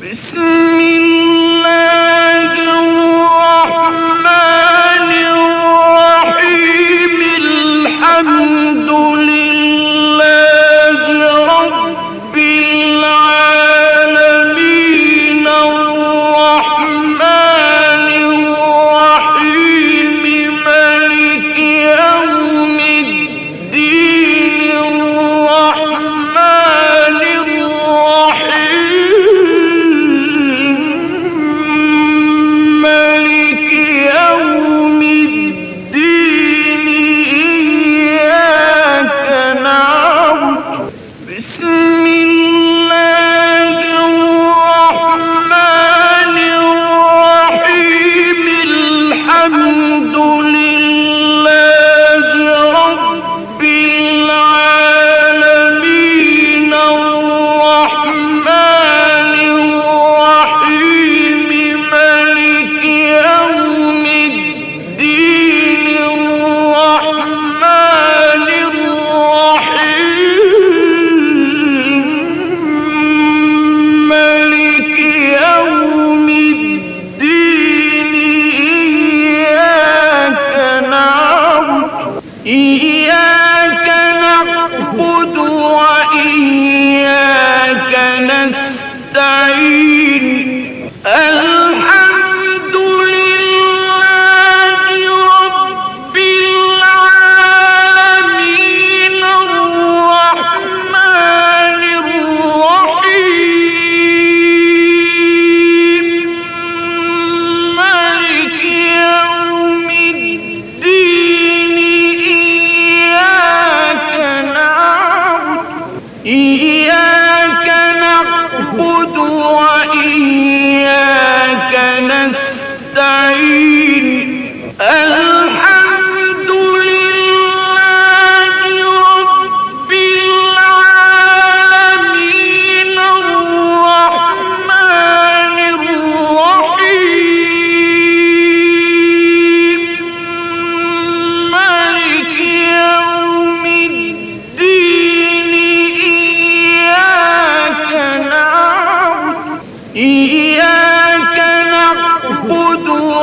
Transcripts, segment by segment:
Listen!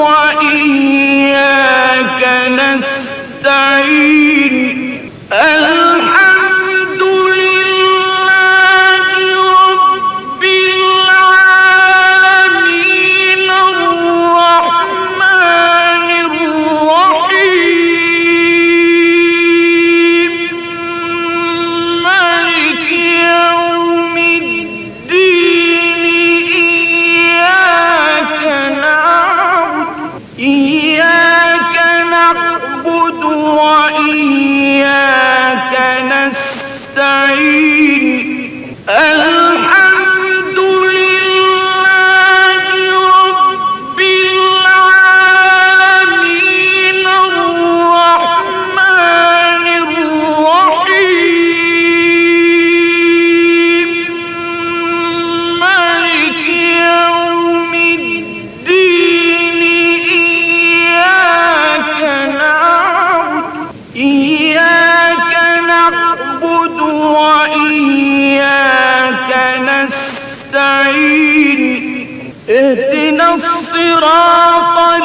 وإياك نستعين. وإياك نستعين اهدنا الصراط